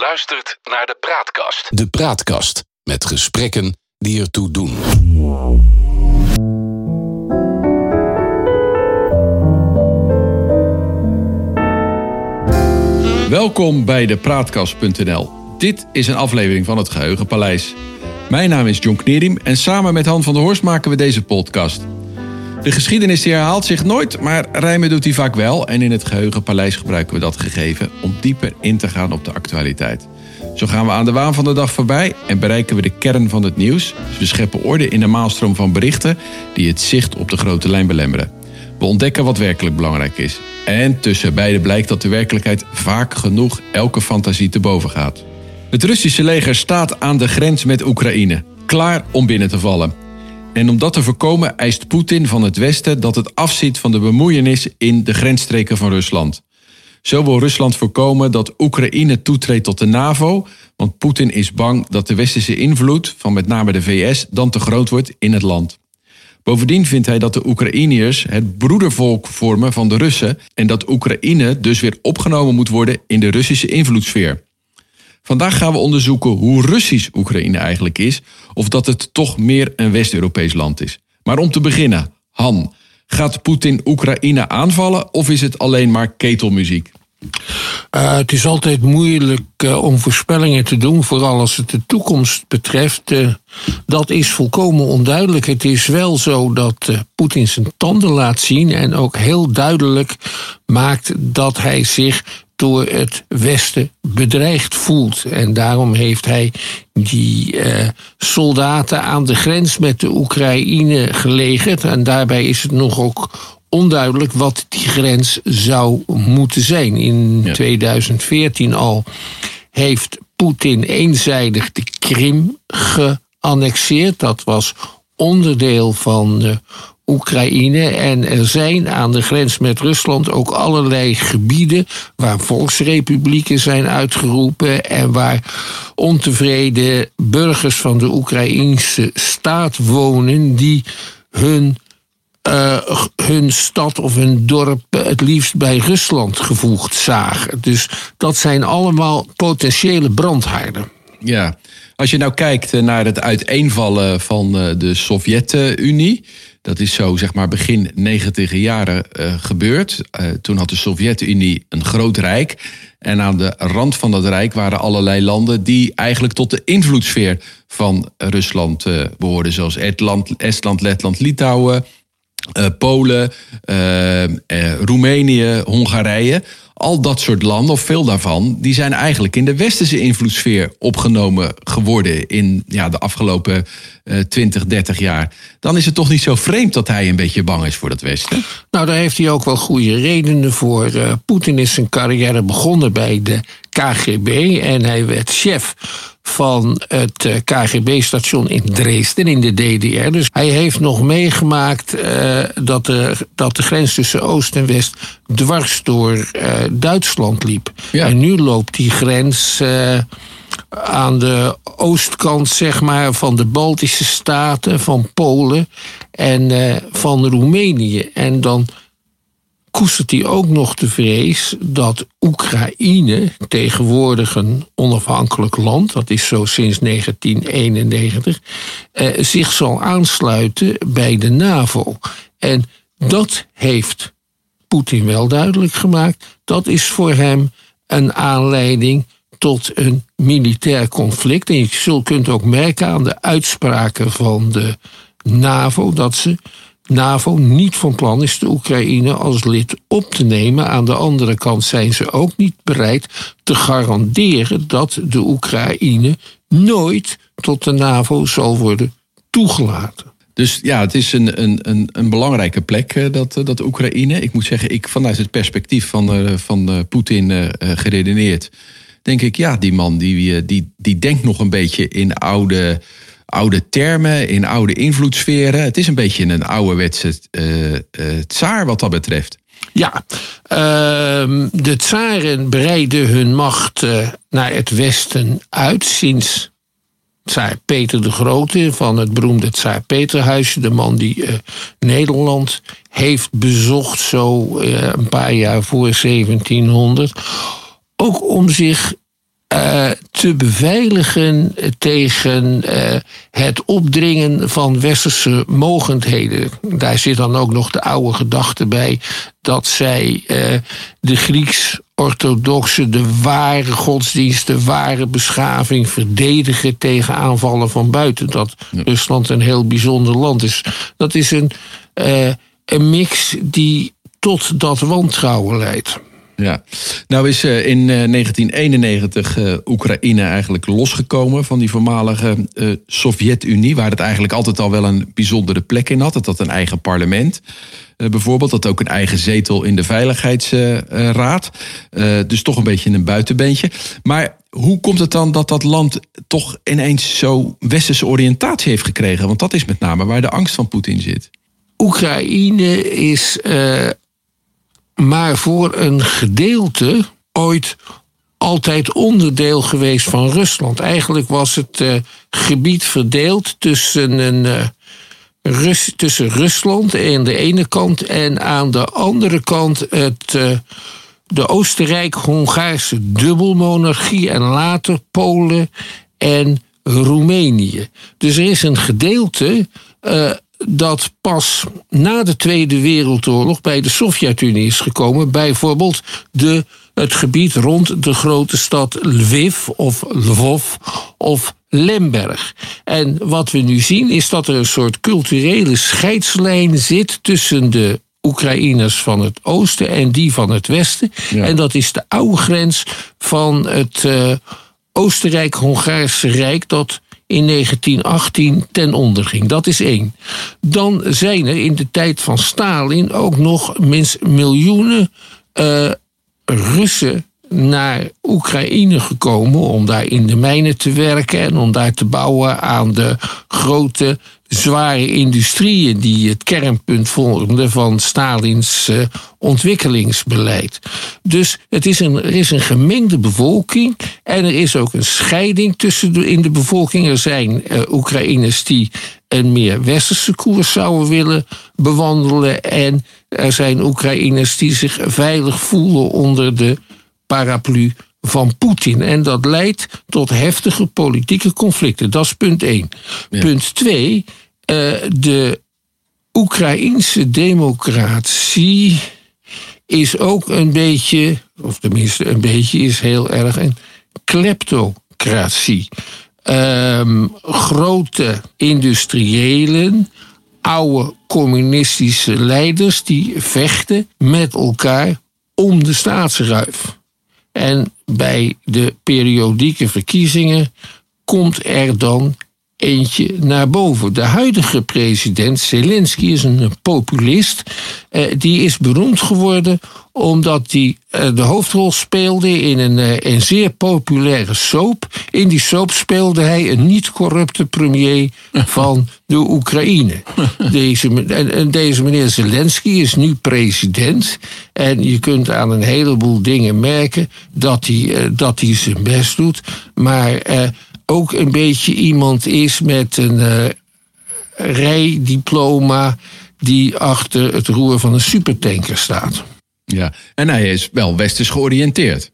luistert naar de Praatkast. De Praatkast met gesprekken die ertoe doen. Welkom bij de Praatkast.nl. Dit is een aflevering van het Geheugenpaleis. Mijn naam is John Kneriem en samen met Han van der Horst maken we deze podcast. De geschiedenis die herhaalt zich nooit, maar rijmen doet hij vaak wel. En in het Geheugenpaleis gebruiken we dat gegeven om dieper in te gaan op de actualiteit. Zo gaan we aan de waan van de dag voorbij en bereiken we de kern van het nieuws. Dus we scheppen orde in de maalstroom van berichten die het zicht op de grote lijn belemmeren. We ontdekken wat werkelijk belangrijk is. En tussen beide blijkt dat de werkelijkheid vaak genoeg elke fantasie te boven gaat. Het Russische leger staat aan de grens met Oekraïne, klaar om binnen te vallen. En om dat te voorkomen eist Poetin van het Westen dat het afziet van de bemoeienis in de grensstreken van Rusland. Zo wil Rusland voorkomen dat Oekraïne toetreedt tot de NAVO, want Poetin is bang dat de westerse invloed van met name de VS dan te groot wordt in het land. Bovendien vindt hij dat de Oekraïniërs het broedervolk vormen van de Russen en dat Oekraïne dus weer opgenomen moet worden in de Russische invloedssfeer. Vandaag gaan we onderzoeken hoe Russisch Oekraïne eigenlijk is, of dat het toch meer een West-Europees land is. Maar om te beginnen, Han, gaat Poetin Oekraïne aanvallen of is het alleen maar ketelmuziek? Uh, het is altijd moeilijk uh, om voorspellingen te doen, vooral als het de toekomst betreft. Uh, dat is volkomen onduidelijk. Het is wel zo dat Poetin zijn tanden laat zien en ook heel duidelijk maakt dat hij zich door het Westen bedreigd voelt. En daarom heeft hij die uh, soldaten aan de grens met de Oekraïne gelegerd. En daarbij is het nog ook onduidelijk wat die grens zou moeten zijn. In 2014 al heeft Poetin eenzijdig de Krim geannexeerd. Dat was onderdeel van de Oekraïne. En er zijn aan de grens met Rusland ook allerlei gebieden waar volksrepublieken zijn uitgeroepen en waar ontevreden burgers van de Oekraïnse staat wonen die hun uh, hun stad of hun dorp het liefst bij Rusland gevoegd zagen. Dus dat zijn allemaal potentiële brandhaarden. Ja, als je nou kijkt naar het uiteenvallen van eh, de Sovjet-Unie. Dat is zo zeg maar begin 90 jaren uh, gebeurd. Uh, toen had de Sovjet-Unie een groot rijk. En aan de rand van dat rijk waren allerlei landen die eigenlijk tot de invloedssfeer van Rusland uh, behoorden. Zoals Estland, Estland Letland, Litouwen, Polen, Roemenië, Hongarije al dat soort landen, of veel daarvan, die zijn eigenlijk in de westerse invloedssfeer opgenomen geworden in ja, de afgelopen uh, 20, 30 jaar. Dan is het toch niet zo vreemd dat hij een beetje bang is voor dat Westen? Nou, daar heeft hij ook wel goede redenen voor. Uh, Poetin is zijn carrière begonnen bij de KGB en hij werd chef van het eh, KGB-station in Dresden in de DDR. Dus hij heeft nog meegemaakt uh, dat, de, dat de grens tussen Oost en West dwars door uh, Duitsland liep. Ja. En nu loopt die grens aan de oostkant zeg maar, van de Baltische Staten, van Polen en van Roemenië. En dan koestert hij ook nog de vrees dat Oekraïne, tegenwoordig een onafhankelijk land, dat is zo sinds 1991, eh, zich zal aansluiten bij de NAVO. En dat heeft Poetin wel duidelijk gemaakt. Dat is voor hem een aanleiding tot een militair conflict. En je kunt ook merken aan de uitspraken van de NAVO dat ze NAVO niet van plan is de Oekraïne als lid op te nemen. Aan de andere kant zijn ze ook niet bereid te garanderen dat de Oekraïne nooit tot de NAVO zal worden toegelaten. Dus ja, het is een, een, een, belangrijke plek, eh, dat, eh, dat Oekraïne. Ik moet zeggen, ik, vanuit het perspectief van, uh, van Poetin geredeneerd, denk ik, ja, die man die, die, die denkt nog een beetje in oude oude termen, in oude invloedssferen. Het is een beetje een ouderwetse uh, tsaar wat dat betreft. Ja, uh, de tsaren breiden hun macht uh, naar het westen uit sinds tsaar Peter de Grote van het beroemde tsaar Peterhuisje. De man die Nederland heeft bezocht zo een paar jaar voor 1700. Ook om zich eh, te beveiligen tegen eh, het opdringen van westerse mogendheden. Daar zit dan ook nog de oude gedachte bij dat zij eh, de Grieks-orthodoxe, de ware godsdienst, de ware beschaving verdedigen tegen aanvallen van buiten. Dat Rusland een heel bijzonder land is. Dat is een, een mix die tot dat wantrouwen leidt. Ja, nou is uh, in uh, 1991 uh, Oekraïne eigenlijk losgekomen van die voormalige Sovjet-Unie, waar het eigenlijk altijd al wel een bijzondere plek in had. Het had een eigen parlement, bijvoorbeeld, dat ook een eigen zetel in de Veiligheidsraad. dus toch een beetje een buitenbeentje. Maar hoe komt het dan dat dat land toch ineens zo westerse oriëntatie heeft gekregen? Want dat is met name waar de angst van Poetin zit. Oekraïne is maar voor een gedeelte ooit altijd onderdeel geweest van Rusland. Eigenlijk was het uh, gebied verdeeld tussen, een, uh, Rus, tussen Rusland aan de ene kant en aan de andere kant het, uh, de Oostenrijk-Hongaarse dubbelmonarchie en later Polen en Roemenië. Dus er is een gedeelte dat pas na de Tweede Wereldoorlog bij de Sovjet-Unie is gekomen. Bijvoorbeeld de, het gebied rond de grote stad Lviv of Lvov of Lemberg. En wat we nu zien is dat er een soort culturele scheidslijn zit tussen de Oekraïners van het oosten en die van het westen. En dat is de oude grens van het uh, Oostenrijk-Hongaarse Rijk dat in 1918 ten onder ging. Dat is één. Dan zijn er in de tijd van Stalin ook nog miljoenen uh, Russen naar Oekraïne gekomen om daar in de mijnen te werken en om daar te bouwen aan de grote zware industrieën die het kernpunt vormden van Stalins uh, ontwikkelingsbeleid. Dus het is een, er is een gemengde bevolking en er is ook een scheiding tussen de, in de bevolking. Er zijn uh, Oekraïners die een meer westerse koers zouden willen bewandelen en er zijn Oekraïners die zich veilig voelen onder de paraplu van Poetin. En dat leidt tot heftige politieke conflicten. Dat is punt 1. Punt 2. Uh, de Oekraïense democratie is ook een beetje, of tenminste een beetje, is heel erg een kleptocratie. Um, grote industriëlen, oude communistische leiders die vechten met elkaar om de staatsruif. En bij de periodieke verkiezingen komt er dan eentje naar boven. De huidige president Zelensky is een populist. Eh, die is beroemd geworden omdat hij eh, de hoofdrol speelde in een, eh, een zeer populaire soap. In die soap speelde hij een niet-corrupte premier van de Oekraïne. Deze, en, deze meneer Zelensky is nu president. En je kunt aan een heleboel dingen merken dat hij, dat hij zijn best doet. Maar ook een beetje iemand is met een uh, rijdiploma die achter het roer van een supertanker staat. Ja, en hij is wel westers georiënteerd.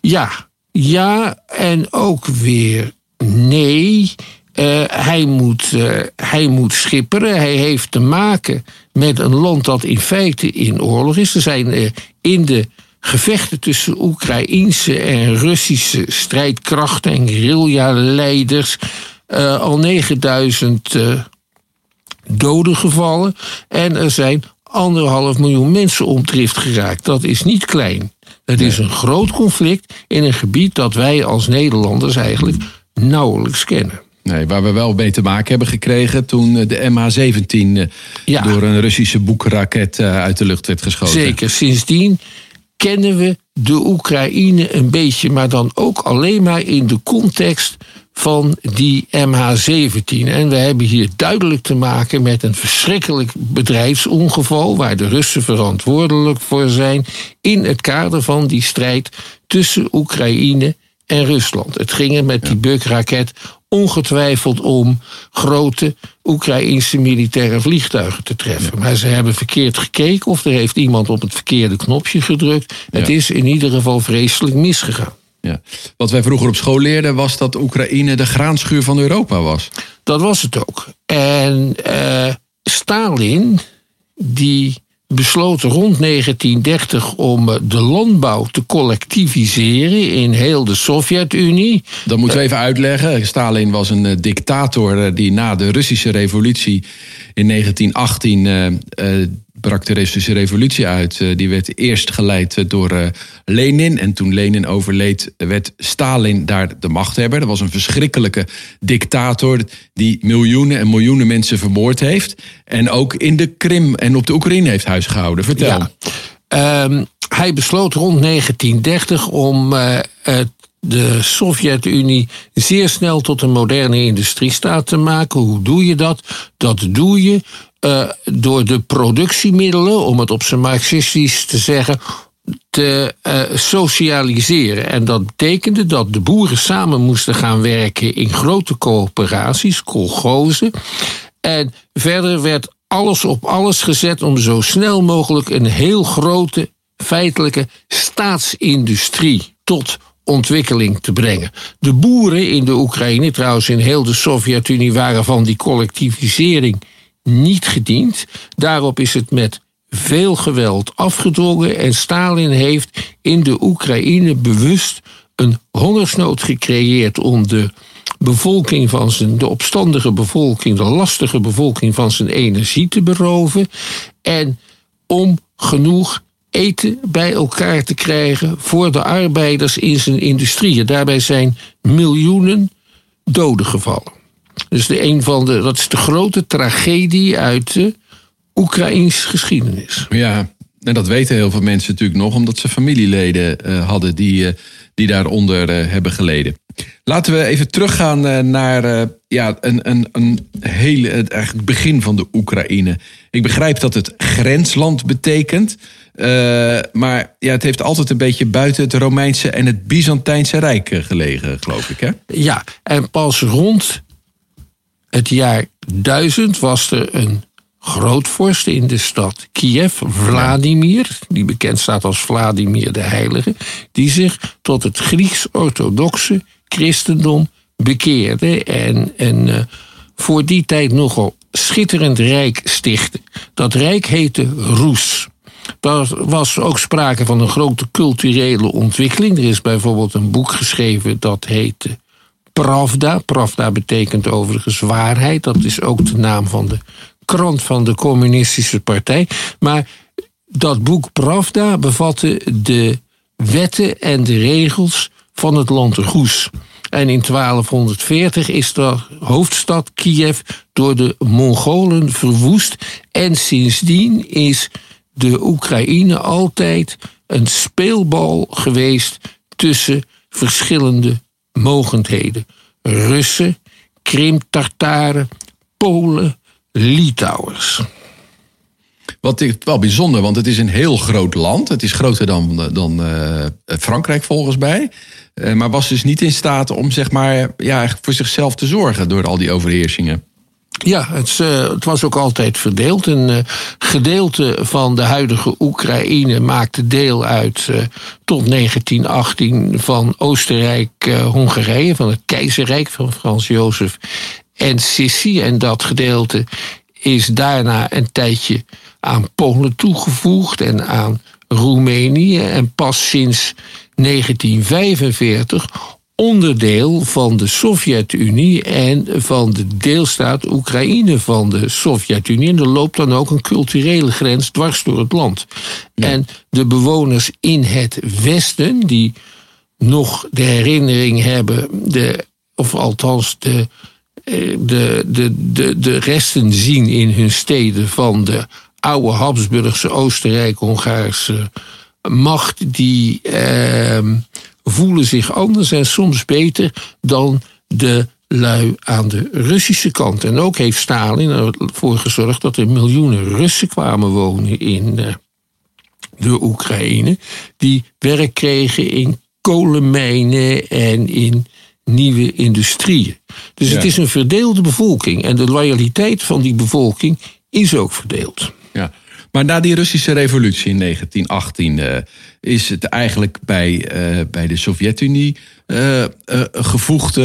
Ja, ja en ook weer nee. Uh, hij, moet, uh, hij moet schipperen. Hij heeft te maken met een land dat in feite in oorlog is. Er zijn uh, in de gevechten tussen Oekraïense en Russische strijdkrachten en guerrilla-leiders. Uh, al 9000 uh, eh, doden gevallen. En er zijn anderhalf miljoen mensen om drift geraakt. Dat is niet klein. Het is een groot conflict in een gebied dat wij als Nederlanders eigenlijk nauwelijks kennen. Nee, waar we wel mee te maken hebben gekregen toen eh, de MH17 ja. door een Russische boekraket uit de lucht werd geschoten. Zeker, sindsdien kennen we de Oekraïne een beetje, maar dan ook alleen maar in de context van die MH17. En we hebben hier duidelijk te maken met een verschrikkelijk bedrijfsongeval waar de Russen verantwoordelijk voor zijn in het kader van die strijd tussen Oekraïne en Rusland. Het ging er met die bukraket ongetwijfeld om grote Oekraïnse militaire vliegtuigen te treffen. Maar ze hebben verkeerd gekeken of er heeft iemand op het verkeerde knopje gedrukt. Het is in ieder geval vreselijk misgegaan. Ja. wat wij vroeger op school leerden was dat Oekraïne de graanschuur van Europa was. Dat was het ook. En uh, Stalin, die besloot rond 1930 om eh, de landbouw te collectiviseren in heel de Sovjet-Unie. Dat moeten we even uitleggen. Stalin was een eh, dictator die na de Russische revolutie in 1918 brak de revolutie uit. Eh, die werd eerst geleid eh, door eh, Lenin. En toen Lenin overleed, werd Stalin daar de machthebber. Dat was een verschrikkelijke dictator die miljoenen en miljoenen mensen vermoord heeft. En ook in de Krim en op de Oekraïne heeft huisgehouden. Vertel. Ehm, hij besloot rond 1930 om de Sovjet-Unie zeer snel tot een moderne industriestaat te maken. Hoe doe je dat? Dat doe je uh, door de productiemiddelen, om het op zijn marxistisch te zeggen, te uh, socialiseren. En dat betekende dat de boeren samen moesten gaan werken in grote coöperaties, kolgozen. En verder werd alles op alles gezet om zo snel mogelijk een heel grote feitelijke staatsindustrie tot ontwikkeling te brengen. De boeren in de Oekraïne, trouwens in heel de Sovjet-Unie, waren van die collectivisering niet gediend. Daarop is het met veel geweld afgedwongen en Stalin heeft in de Oekraïne bewust een hongersnood gecreëerd om de bevolking van zijn, de opstandige bevolking, de lastige bevolking van zijn energie te beroven. En om genoeg eten bij elkaar te krijgen voor de arbeiders in zijn industrieën. Daarbij zijn miljoenen doden gevallen. Dus de een van de, dat is de grote tragedie uit de Oekraïns geschiedenis. Ja, en dat weten heel veel mensen natuurlijk nog, omdat ze familieleden uh, hadden die, uh, die daaronder uh, hebben geleden. Laten we even teruggaan naar ja, een, een, een hele, het eigenlijk begin van de Oekraïne. Ik begrijp dat het grensland betekent. maar ja, het heeft altijd een beetje buiten het Romeinse en het Byzantijnse Rijk gelegen, geloof ik. Hè? Ja, en pas rond het jaar 1000 was er een grootvorst in de stad Kiev, Vladimir, die bekend staat als Vladimir de Heilige, die zich tot het Grieks-orthodoxe christendom bekeerde en een uh, voor die tijd nogal schitterend rijk stichtte. Dat rijk heette Roes. Er was ook sprake van een grote culturele ontwikkeling. Er is bijvoorbeeld een boek geschreven dat heette Pravda. Pravda betekent overigens waarheid. Dat is ook de naam van de krant van de Communistische Partij. Maar dat boek Pravda bevatte de wetten en de regels van het land Roes. En in 1240 is de hoofdstad Kiev door de Mongolen verwoest. En sindsdien is de Oekraïne altijd een speelbal geweest tussen verschillende mogendheden. Russen, Krim-Tartaren, Polen, Litouwers. Wat is wel bijzonder, want het is een heel groot land. Het is groter dan, dan uh, Frankrijk volgens mij. Uh, maar was dus niet in staat om zeg maar, ja, voor zichzelf te zorgen door al die overheersingen. Ja, het, uh, het, was ook altijd verdeeld. Een uh, gedeelte van de huidige Oekraïne maakte deel uit uh, tot 1918 van Oostenrijk-Hongarije, van het keizerrijk van Frans Jozef en Sissi. En dat gedeelte is daarna een tijdje aan Polen toegevoegd en aan Roemenië. En pas sinds 1945 onderdeel van de Sovjet-Unie en van de deelstaat Oekraïne van de Sovjet-Unie. En er loopt dan ook een culturele grens dwars door het land. En de bewoners in het Westen, die nog de herinnering hebben, de, of althans de, eh, de, de, de, de resten zien in hun steden van de oude Habsburgse Oostenrijk-Hongaarse macht, die. Eh, voelen zich anders en soms beter dan de lui aan de Russische kant. En ook heeft Stalin ervoor gezorgd dat er miljoenen Russen kwamen wonen in eh, de Oekraïne, die werk kregen in kolenmijnen en in nieuwe industrieën. Dus het is een verdeelde bevolking en de loyaliteit van die bevolking is ook verdeeld. Ja. Maar na die Russische revolutie in 1918 uh, eh, is het eigenlijk bij, uh, bij de Sovjet-Unie uh, gevoegd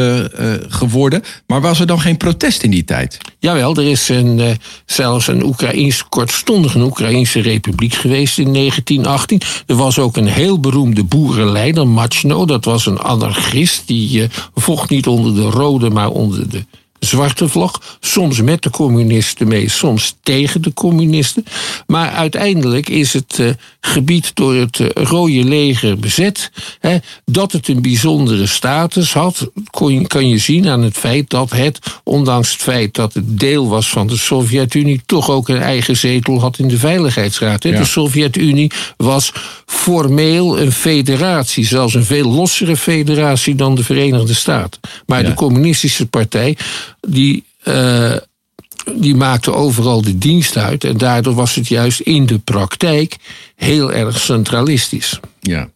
geworden. Maar was er dan geen protest in die tijd? Jawel, er is een, zelfs een Oekraïns, kortstondig een Oekraïnse republiek geweest in 1918. Er was ook een heel beroemde boerenleider, Machno. Dat was een anarchist. Die vocht niet onder de rode, maar onder de zwarte vlag. Soms met de communisten mee, soms tegen de communisten. Maar uiteindelijk is het uh, gebied door het uh, Rode Leger bezet. Hè, dat het een bijzondere status had, kon, kan je zien aan het feit dat het, ondanks het feit dat het deel was van de Sovjet-Unie, toch ook een eigen zetel had in de Veiligheidsraad. Hè. Ja. De Sovjet-Unie was formeel een federatie, zelfs een veel lossere federatie dan de Verenigde Staten. Maar ja. de Communistische Partij die, uh, die maakte overal de dienst uit. En daardoor was het juist in de praktijk heel erg centralistisch. Ja.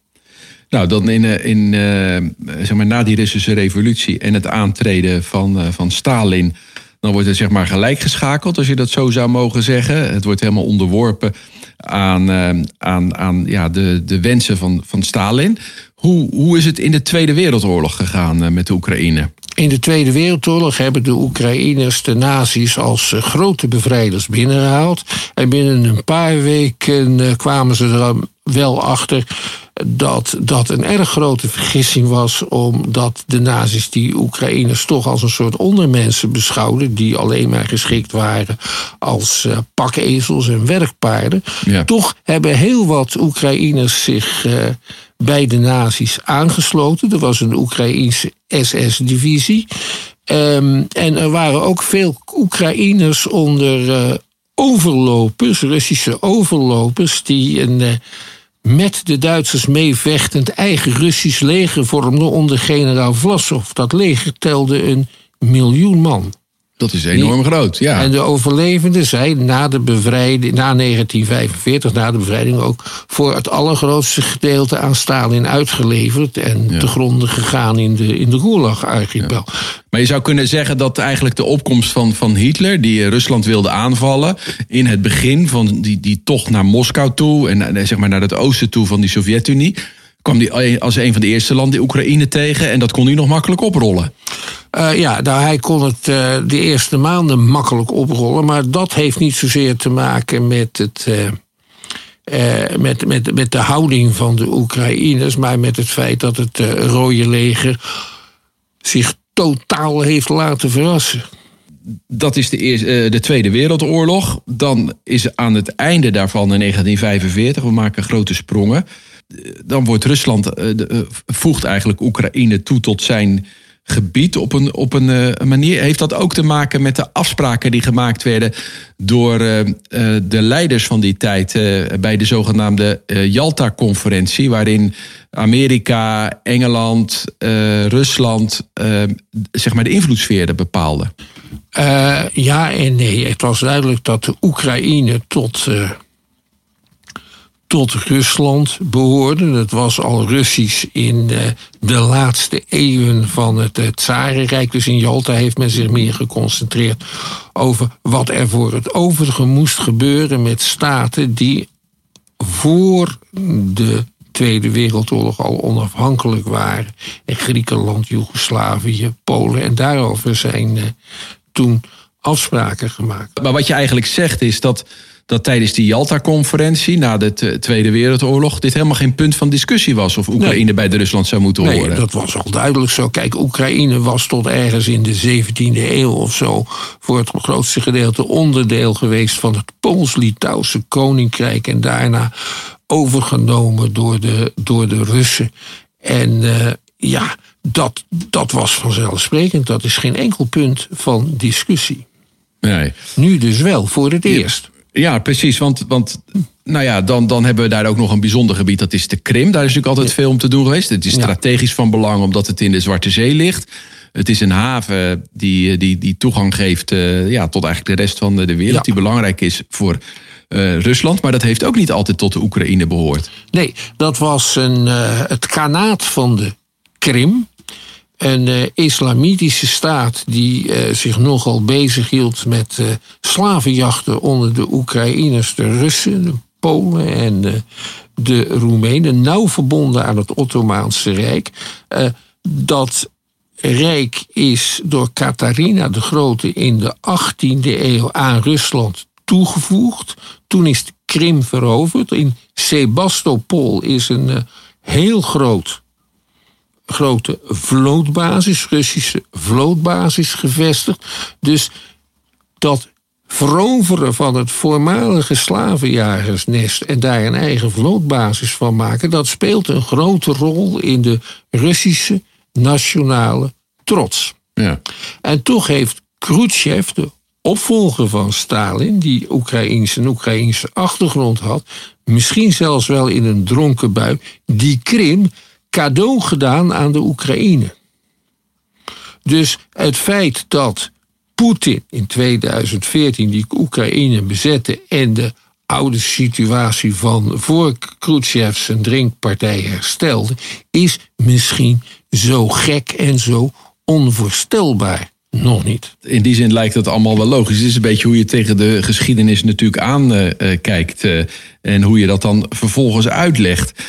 Nou, dan in, in, uh, zeg maar, na die Russische revolutie en het aantreden van, van Stalin. Dan wordt het zeg maar gelijk geschakeld, als je dat zo zou mogen zeggen. Het wordt helemaal onderworpen aan, aan, aan ja, de, de wensen van, van Stalin. Hoe, hoe is het in de Tweede Wereldoorlog gegaan met de Oekraïne? In de Tweede Wereldoorlog hebben de Oekraïners de nazi's als eh, grote bevrijders binnengehaald. En binnen een paar weken eh, kwamen ze er wel achter dat dat een erg grote vergissing was, omdat de nazi's die Oekraïners toch als een soort ondermensen beschouwden, die alleen maar geschikt waren als uh, pakezels en werkpaarden. Ja. Toch hebben heel wat Oekraïners zich uh, bij de nazi's aangesloten. Er was een Oekraïense SS-divisie. Um, en er waren ook veel Oekraïners onder uh, overlopers, Russische overlopers, die een, met de Duitsers meevechtend eigen Russisch leger vormden onder generaal Vlasov. Dat leger telde een miljoen man. Dat is enorm die, groot, ja. En de overlevenden zijn na de bevrijding, na 1945, na de bevrijding ook voor het allergrootste gedeelte aan Stalin uitgeleverd en ja. te gronden gegaan in de, in de Gulag-archipel. Ja. Maar je zou kunnen zeggen dat eigenlijk de opkomst van, van Hitler, die Rusland wilde aanvallen, in het begin van die, die tocht naar Moskou toe en zeg maar naar het oosten toe van die Sovjet-Unie, kwam hij als een van de eerste landen Oekraïne tegen en dat kon hij nog makkelijk oprollen. Uh, ja, nou, hij kon het uh, de eerste maanden makkelijk oprollen, maar dat heeft niet zozeer te maken met het. Uh, met, met, met de houding van de Oekraïners, maar met het feit dat het Rode Leger zich totaal heeft laten verrassen. Dat is de, eerste, de Tweede Wereldoorlog. Dan is aan het einde daarvan in 1945, we maken grote sprongen. Dan wordt Rusland, voegt eigenlijk Oekraïne toe tot zijn gebied op een, op een uh, manier. Heeft dat ook te maken met de afspraken die gemaakt werden door de leiders van die tijd bij de zogenaamde Jalta-conferentie, waarin Amerika, Engeland, Rusland zeg maar de invloedssfeer bepaalden? ja en nee. Het was duidelijk dat de Oekraïne tot tot Rusland behoorde. Het was al Russisch in de, de laatste eeuwen van het, Tsarenrijk. Dus in Jalta heeft men zich meer geconcentreerd over wat er voor het overige moest gebeuren met staten die voor de Tweede Wereldoorlog al onafhankelijk waren. En Griekenland, Joegoslavië, Polen. En daarover zijn uh, toen afspraken gemaakt. Maar wat je eigenlijk zegt is dat dat tijdens die Jalta-conferentie na de Tweede Wereldoorlog dit helemaal geen punt van discussie was of Oekraïne nee. bij de Rusland zou moeten nee, horen. Dat was al duidelijk zo. Kijk, Oekraïne was tot ergens in de 17e eeuw of zo voor het grootste gedeelte onderdeel geweest van het Pools-Litouwse koninkrijk en daarna overgenomen door de, door de Russen. En uh, ja, dat, dat was vanzelfsprekend. Dat is geen enkel punt van discussie. Nee. Nu dus wel, voor het eerst. Ja, precies. Want, want nou ja, dan, dan hebben we daar ook nog een bijzonder gebied. Dat is de Krim. Daar is natuurlijk altijd veel om te doen geweest. Het is strategisch van belang omdat het in de Zwarte Zee ligt. Het is een haven die, die, die toegang geeft uh, ja, tot eigenlijk de rest van de wereld. Ja. Die belangrijk is voor uh, Rusland. Maar dat heeft ook niet altijd tot de Oekraïne behoord. Nee, dat was een, uh, het kanaat van de Krim een uh, islamitische staat die uh, zich nogal bezighield met uh, slavenjachten onder de Oekraïners, de Russen, de Polen en de Roemenen, nauw verbonden aan het Ottomaanse Rijk. dat rijk is door Katharina de Grote in de 18e eeuw aan Rusland toegevoegd. Toen is de Krim veroverd. In Sebastopol is een heel groot, grote vlootbasis, Russische vlootbasis gevestigd. Dus dat veroveren van het voormalige slavenjagersnest en daar een eigen vlootbasis van maken, dat speelt een grote rol in de Russische nationale trots. Ja. En toch heeft Khrushchev, de opvolger van Stalin, die Oekraïnse, een Oekraïnse achtergrond had, misschien zelfs wel in een dronken bui, die Krim cadeau gedaan aan de Oekraïne. Dus het feit dat Poetin in 2014 die Oekraïne bezette en de oude situatie van voor Khrushchev zijn drinkpartij herstelde, is misschien zo gek en zo onvoorstelbaar. Nog niet. In die zin lijkt het allemaal wel logisch. Het is een beetje hoe je tegen de geschiedenis natuurlijk aankijkt. Uh, uh, en hoe je dat dan vervolgens uitlegt.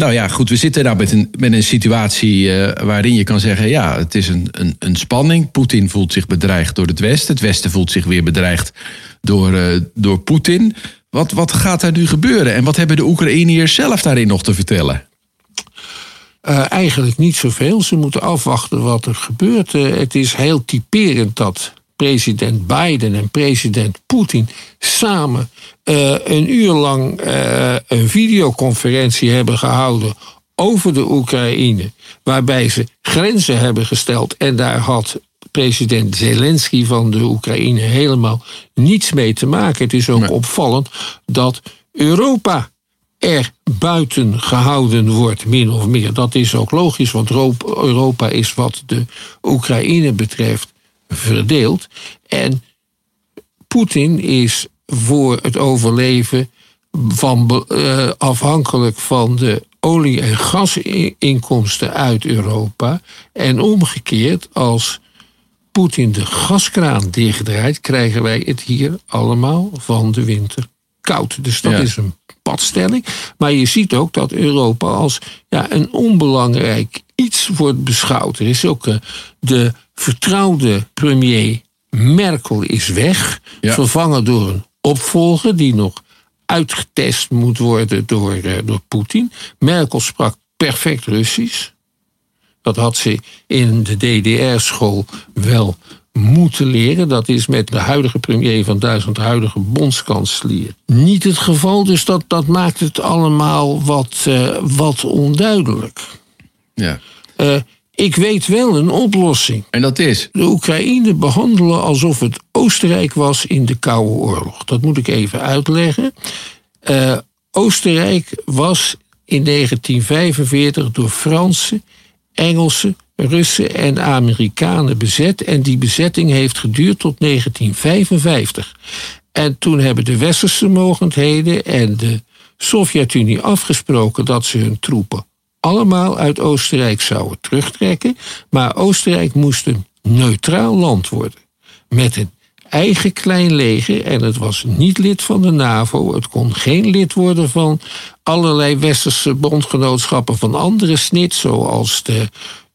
Nou ja, goed, we zitten daar met een, met een situatie uh, waarin je kan zeggen: ja, het is een, een, een spanning. Poetin voelt zich bedreigd door het Westen. Het Westen voelt zich weer bedreigd door, uh, door Poetin. Wat, wat gaat daar nu gebeuren? En wat hebben de Oekraïners zelf daarin nog te vertellen? Uh, eigenlijk niet zoveel. Ze moeten afwachten wat er gebeurt. het is heel typerend dat president Biden en president Poetin samen uh, een uur lang uh, een videoconferentie hebben gehouden over de Oekraïne, waarbij ze grenzen hebben gesteld en daar had president Zelensky van de Oekraïne helemaal niets mee te maken. Het is ook nee. opvallend dat Europa er buiten gehouden wordt, min of meer. Dat is ook logisch, want Europa is wat de Oekraïne betreft verdeeld. En Poetin is voor het overleven van, uh, afhankelijk van de olie- en gasinkomsten uit Europa. En omgekeerd, als Poetin de gaskraan dichtdraait, krijgen wij het hier allemaal van de winter koud. Dus dat ja. is een padstelling. Maar je ziet ook dat Europa als ja, een onbelangrijk iets wordt beschouwd. Er is ook uh, de vertrouwde premier Merkel is weg, ja. vervangen door een opvolger die nog uitgetest moet worden door, uh, door Poetin. Merkel sprak perfect Russisch. Dat had ze in de DDR-school wel moeten leren. Dat is met de huidige premier van Duitsland, de huidige bondskanselier, niet het geval. Dus dat, dat maakt het allemaal wat, uh, wat onduidelijk. Ja. Uh, ik weet wel een oplossing. En dat is? De Oekraïne behandelen alsof het Oostenrijk was in de Koude Oorlog. Dat moet ik even uitleggen. Uh, Oostenrijk was in 1945 door Fransen, Engelsen, Russen en Amerikanen bezet. En die bezetting heeft geduurd tot 1955. En toen hebben de westerse mogendheden en de Sovjet-Unie afgesproken dat ze hun troepen allemaal uit Oostenrijk zouden terugtrekken. Maar Oostenrijk moest een neutraal land worden. Met een eigen klein leger. En het was niet lid van de NAVO. Het kon geen lid worden van allerlei westerse bondgenootschappen van andere snit, zoals de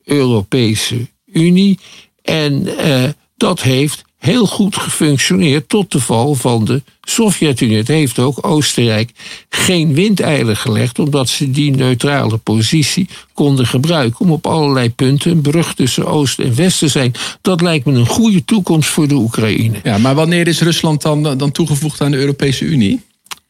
Europese Unie. En uh, dat heeft heel goed gefunctioneerd tot de val van de Sovjet-Unie. Het heeft ook Oostenrijk geen windeilen gelegd, omdat ze die neutrale positie konden gebruiken om op allerlei punten een brug tussen Oost en West te zijn. Dat lijkt me een goede toekomst voor de Oekraïne. Ja, maar wanneer is Rusland dan, dan toegevoegd aan de Europese Unie?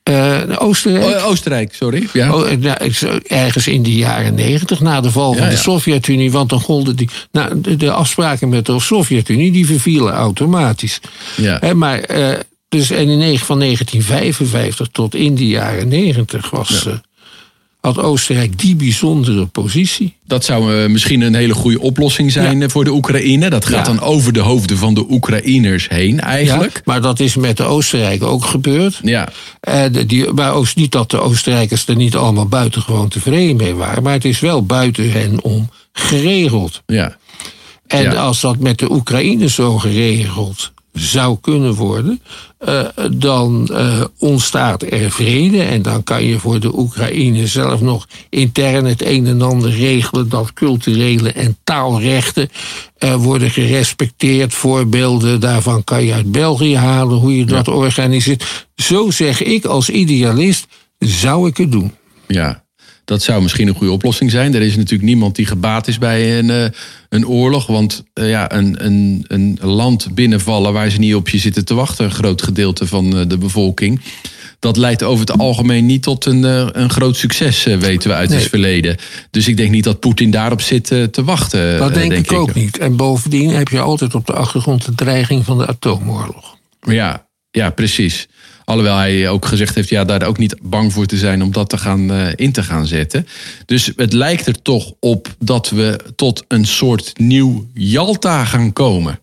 Uh, Oostenrijk. Oh, Oostenrijk, sorry. Ja. Oh, nou, ergens in de jaren negentig, na de val van ja. de Sovjet-Unie. Want dan golden die. Nou, de, de afspraken met de Sovjet-Unie die vervielen automatisch. Ja. He, maar. Uh, dus en in van 1955 tot in de jaren 90 was. Ja. Had Oostenrijk die bijzondere positie. Dat zou uh, misschien een hele goede oplossing zijn ja. voor de Oekraïne. Dat gaat ja. dan over de hoofden van de Oekraïners heen eigenlijk. Ja, maar dat is met de Oostenrijken ook gebeurd. Ja. Uh, de, die, maar ook niet dat de Oostenrijkers er niet allemaal buitengewoon tevreden mee waren. Maar het is wel buiten hen om geregeld. Ja. En als dat met de Oekraïne zo geregeld zou kunnen worden, uh, dan uh, ontstaat er vrede. En dan kan je voor de Oekraïne zelf nog intern het een en ander regelen dat culturele en taalrechten uh, worden gerespecteerd. Voorbeelden daarvan kan je uit België halen, hoe je dat organiseert. Zo zeg ik als idealist, zou ik het doen. Ja, dat zou misschien een goede oplossing zijn. Er is natuurlijk niemand die gebaat is bij een, uh, een oorlog. Want uh, ja, een, een, een land binnenvallen waar ze niet op je zitten te wachten, een groot gedeelte van uh, de bevolking. Dat leidt over het algemeen niet tot een, een groot succes, weten we uit nee. het verleden. Dus ik denk niet dat Poetin daarop zit te wachten. Dat denk, denk ik ook niet. En bovendien heb je altijd op de achtergrond de dreiging van de atoomoorlog. Ja, ja precies. Alhoewel hij ook gezegd heeft, ja, daar ook niet bang voor te zijn om dat te gaan, uh, in te gaan zetten. Dus het lijkt er toch op dat we tot een soort nieuw Jalta gaan komen.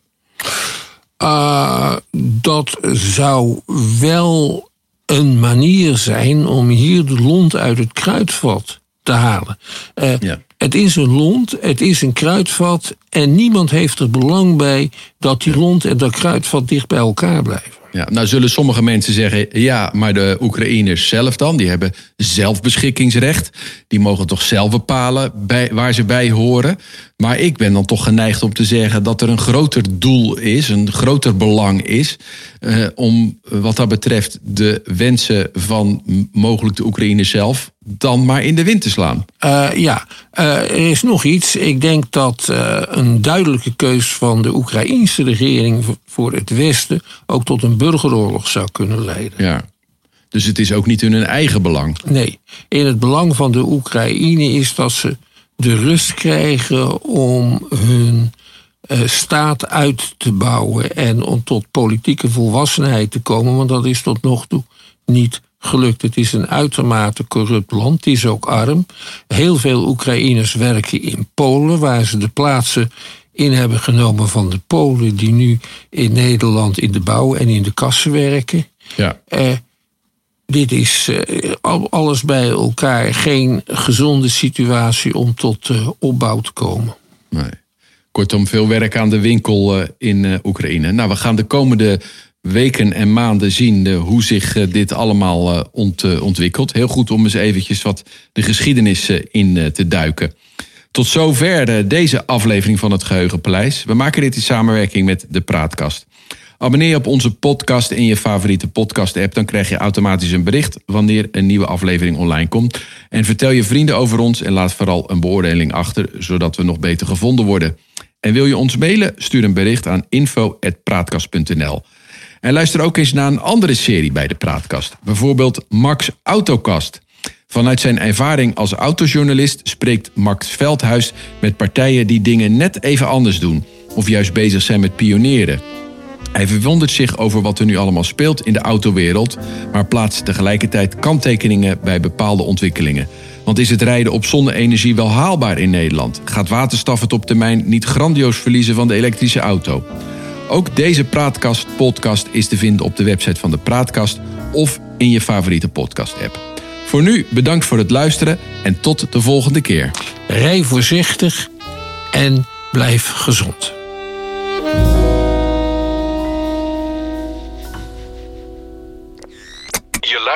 Uh, dat zou wel een manier zijn om hier de lont uit het kruidvat te halen. Uh, ja. Het is een lont, het is een kruidvat en niemand heeft er belang bij dat die lont en dat kruidvat dicht bij elkaar blijven. Ja, nou zullen sommige mensen zeggen, ja, maar de Oekraïners zelf dan, die hebben zelfbeschikkingsrecht. Die mogen toch zelf bepalen bij, waar ze bij horen. Maar ik ben dan toch geneigd om te zeggen dat er een groter doel is, een groter belang is. Uh, om wat dat betreft de wensen van mogelijk de Oekraïners zelf dan maar in de wind te slaan. Uh, ja, uh, er is nog iets. Ik denk dat een duidelijke keus van de Oekraïense regering voor het Westen ook tot een burgeroorlog zou kunnen leiden. Ja. Dus het is ook niet in hun eigen belang. Nee, in het belang van de Oekraïne is dat ze de rust krijgen om hun uh, staat uit te bouwen en om tot politieke volwassenheid te komen, want dat is tot nog toe niet gelukt. Het is een uitermate corrupt land, het is ook arm. Heel veel Oekraïners werken in Polen, waar ze de plaatsen in hebben genomen van de Polen die nu in Nederland in de bouw en in de kassen werken. Ja. Uh, dit is uh, alles bij elkaar geen gezonde situatie om tot uh, opbouw te komen. Nee. Kortom, veel werk aan de winkel uh, in Oekraïne. Nou, we gaan de komende weken en maanden zien hoe zich dit allemaal ont, ontwikkelt. Heel goed om eens eventjes wat de geschiedenis in te duiken. Tot zover deze aflevering van het Geheugenpaleis. We maken dit in samenwerking met de Praatkast. Abonneer je op onze podcast in je favoriete podcast-app. Dan krijg je automatisch een bericht wanneer een nieuwe aflevering online komt. En vertel je vrienden over ons en laat vooral een beoordeling achter, zodat we nog beter gevonden worden. En wil je ons mailen? Stuur een bericht aan info.praatkast.nl. En luister ook eens naar een andere serie bij de Praatkast. Bijvoorbeeld Max Autokast. Vanuit zijn ervaring als autojournalist spreekt Max Veldhuis met partijen die dingen net even anders doen. Of juist bezig zijn met pionieren. Hij verwondert zich over wat er nu allemaal speelt in de autowereld, maar plaatst tegelijkertijd kanttekeningen bij bepaalde ontwikkelingen. Want is het rijden op zonne-energie wel haalbaar in Nederland? Gaat waterstaf het op termijn niet grandioos verliezen van de elektrische auto? Ook deze Praatkast-podcast is te vinden op de website van de Praatkast of in je favoriete podcast-app. Voor nu bedankt voor het luisteren en tot de volgende keer. Rij voorzichtig en blijf gezond.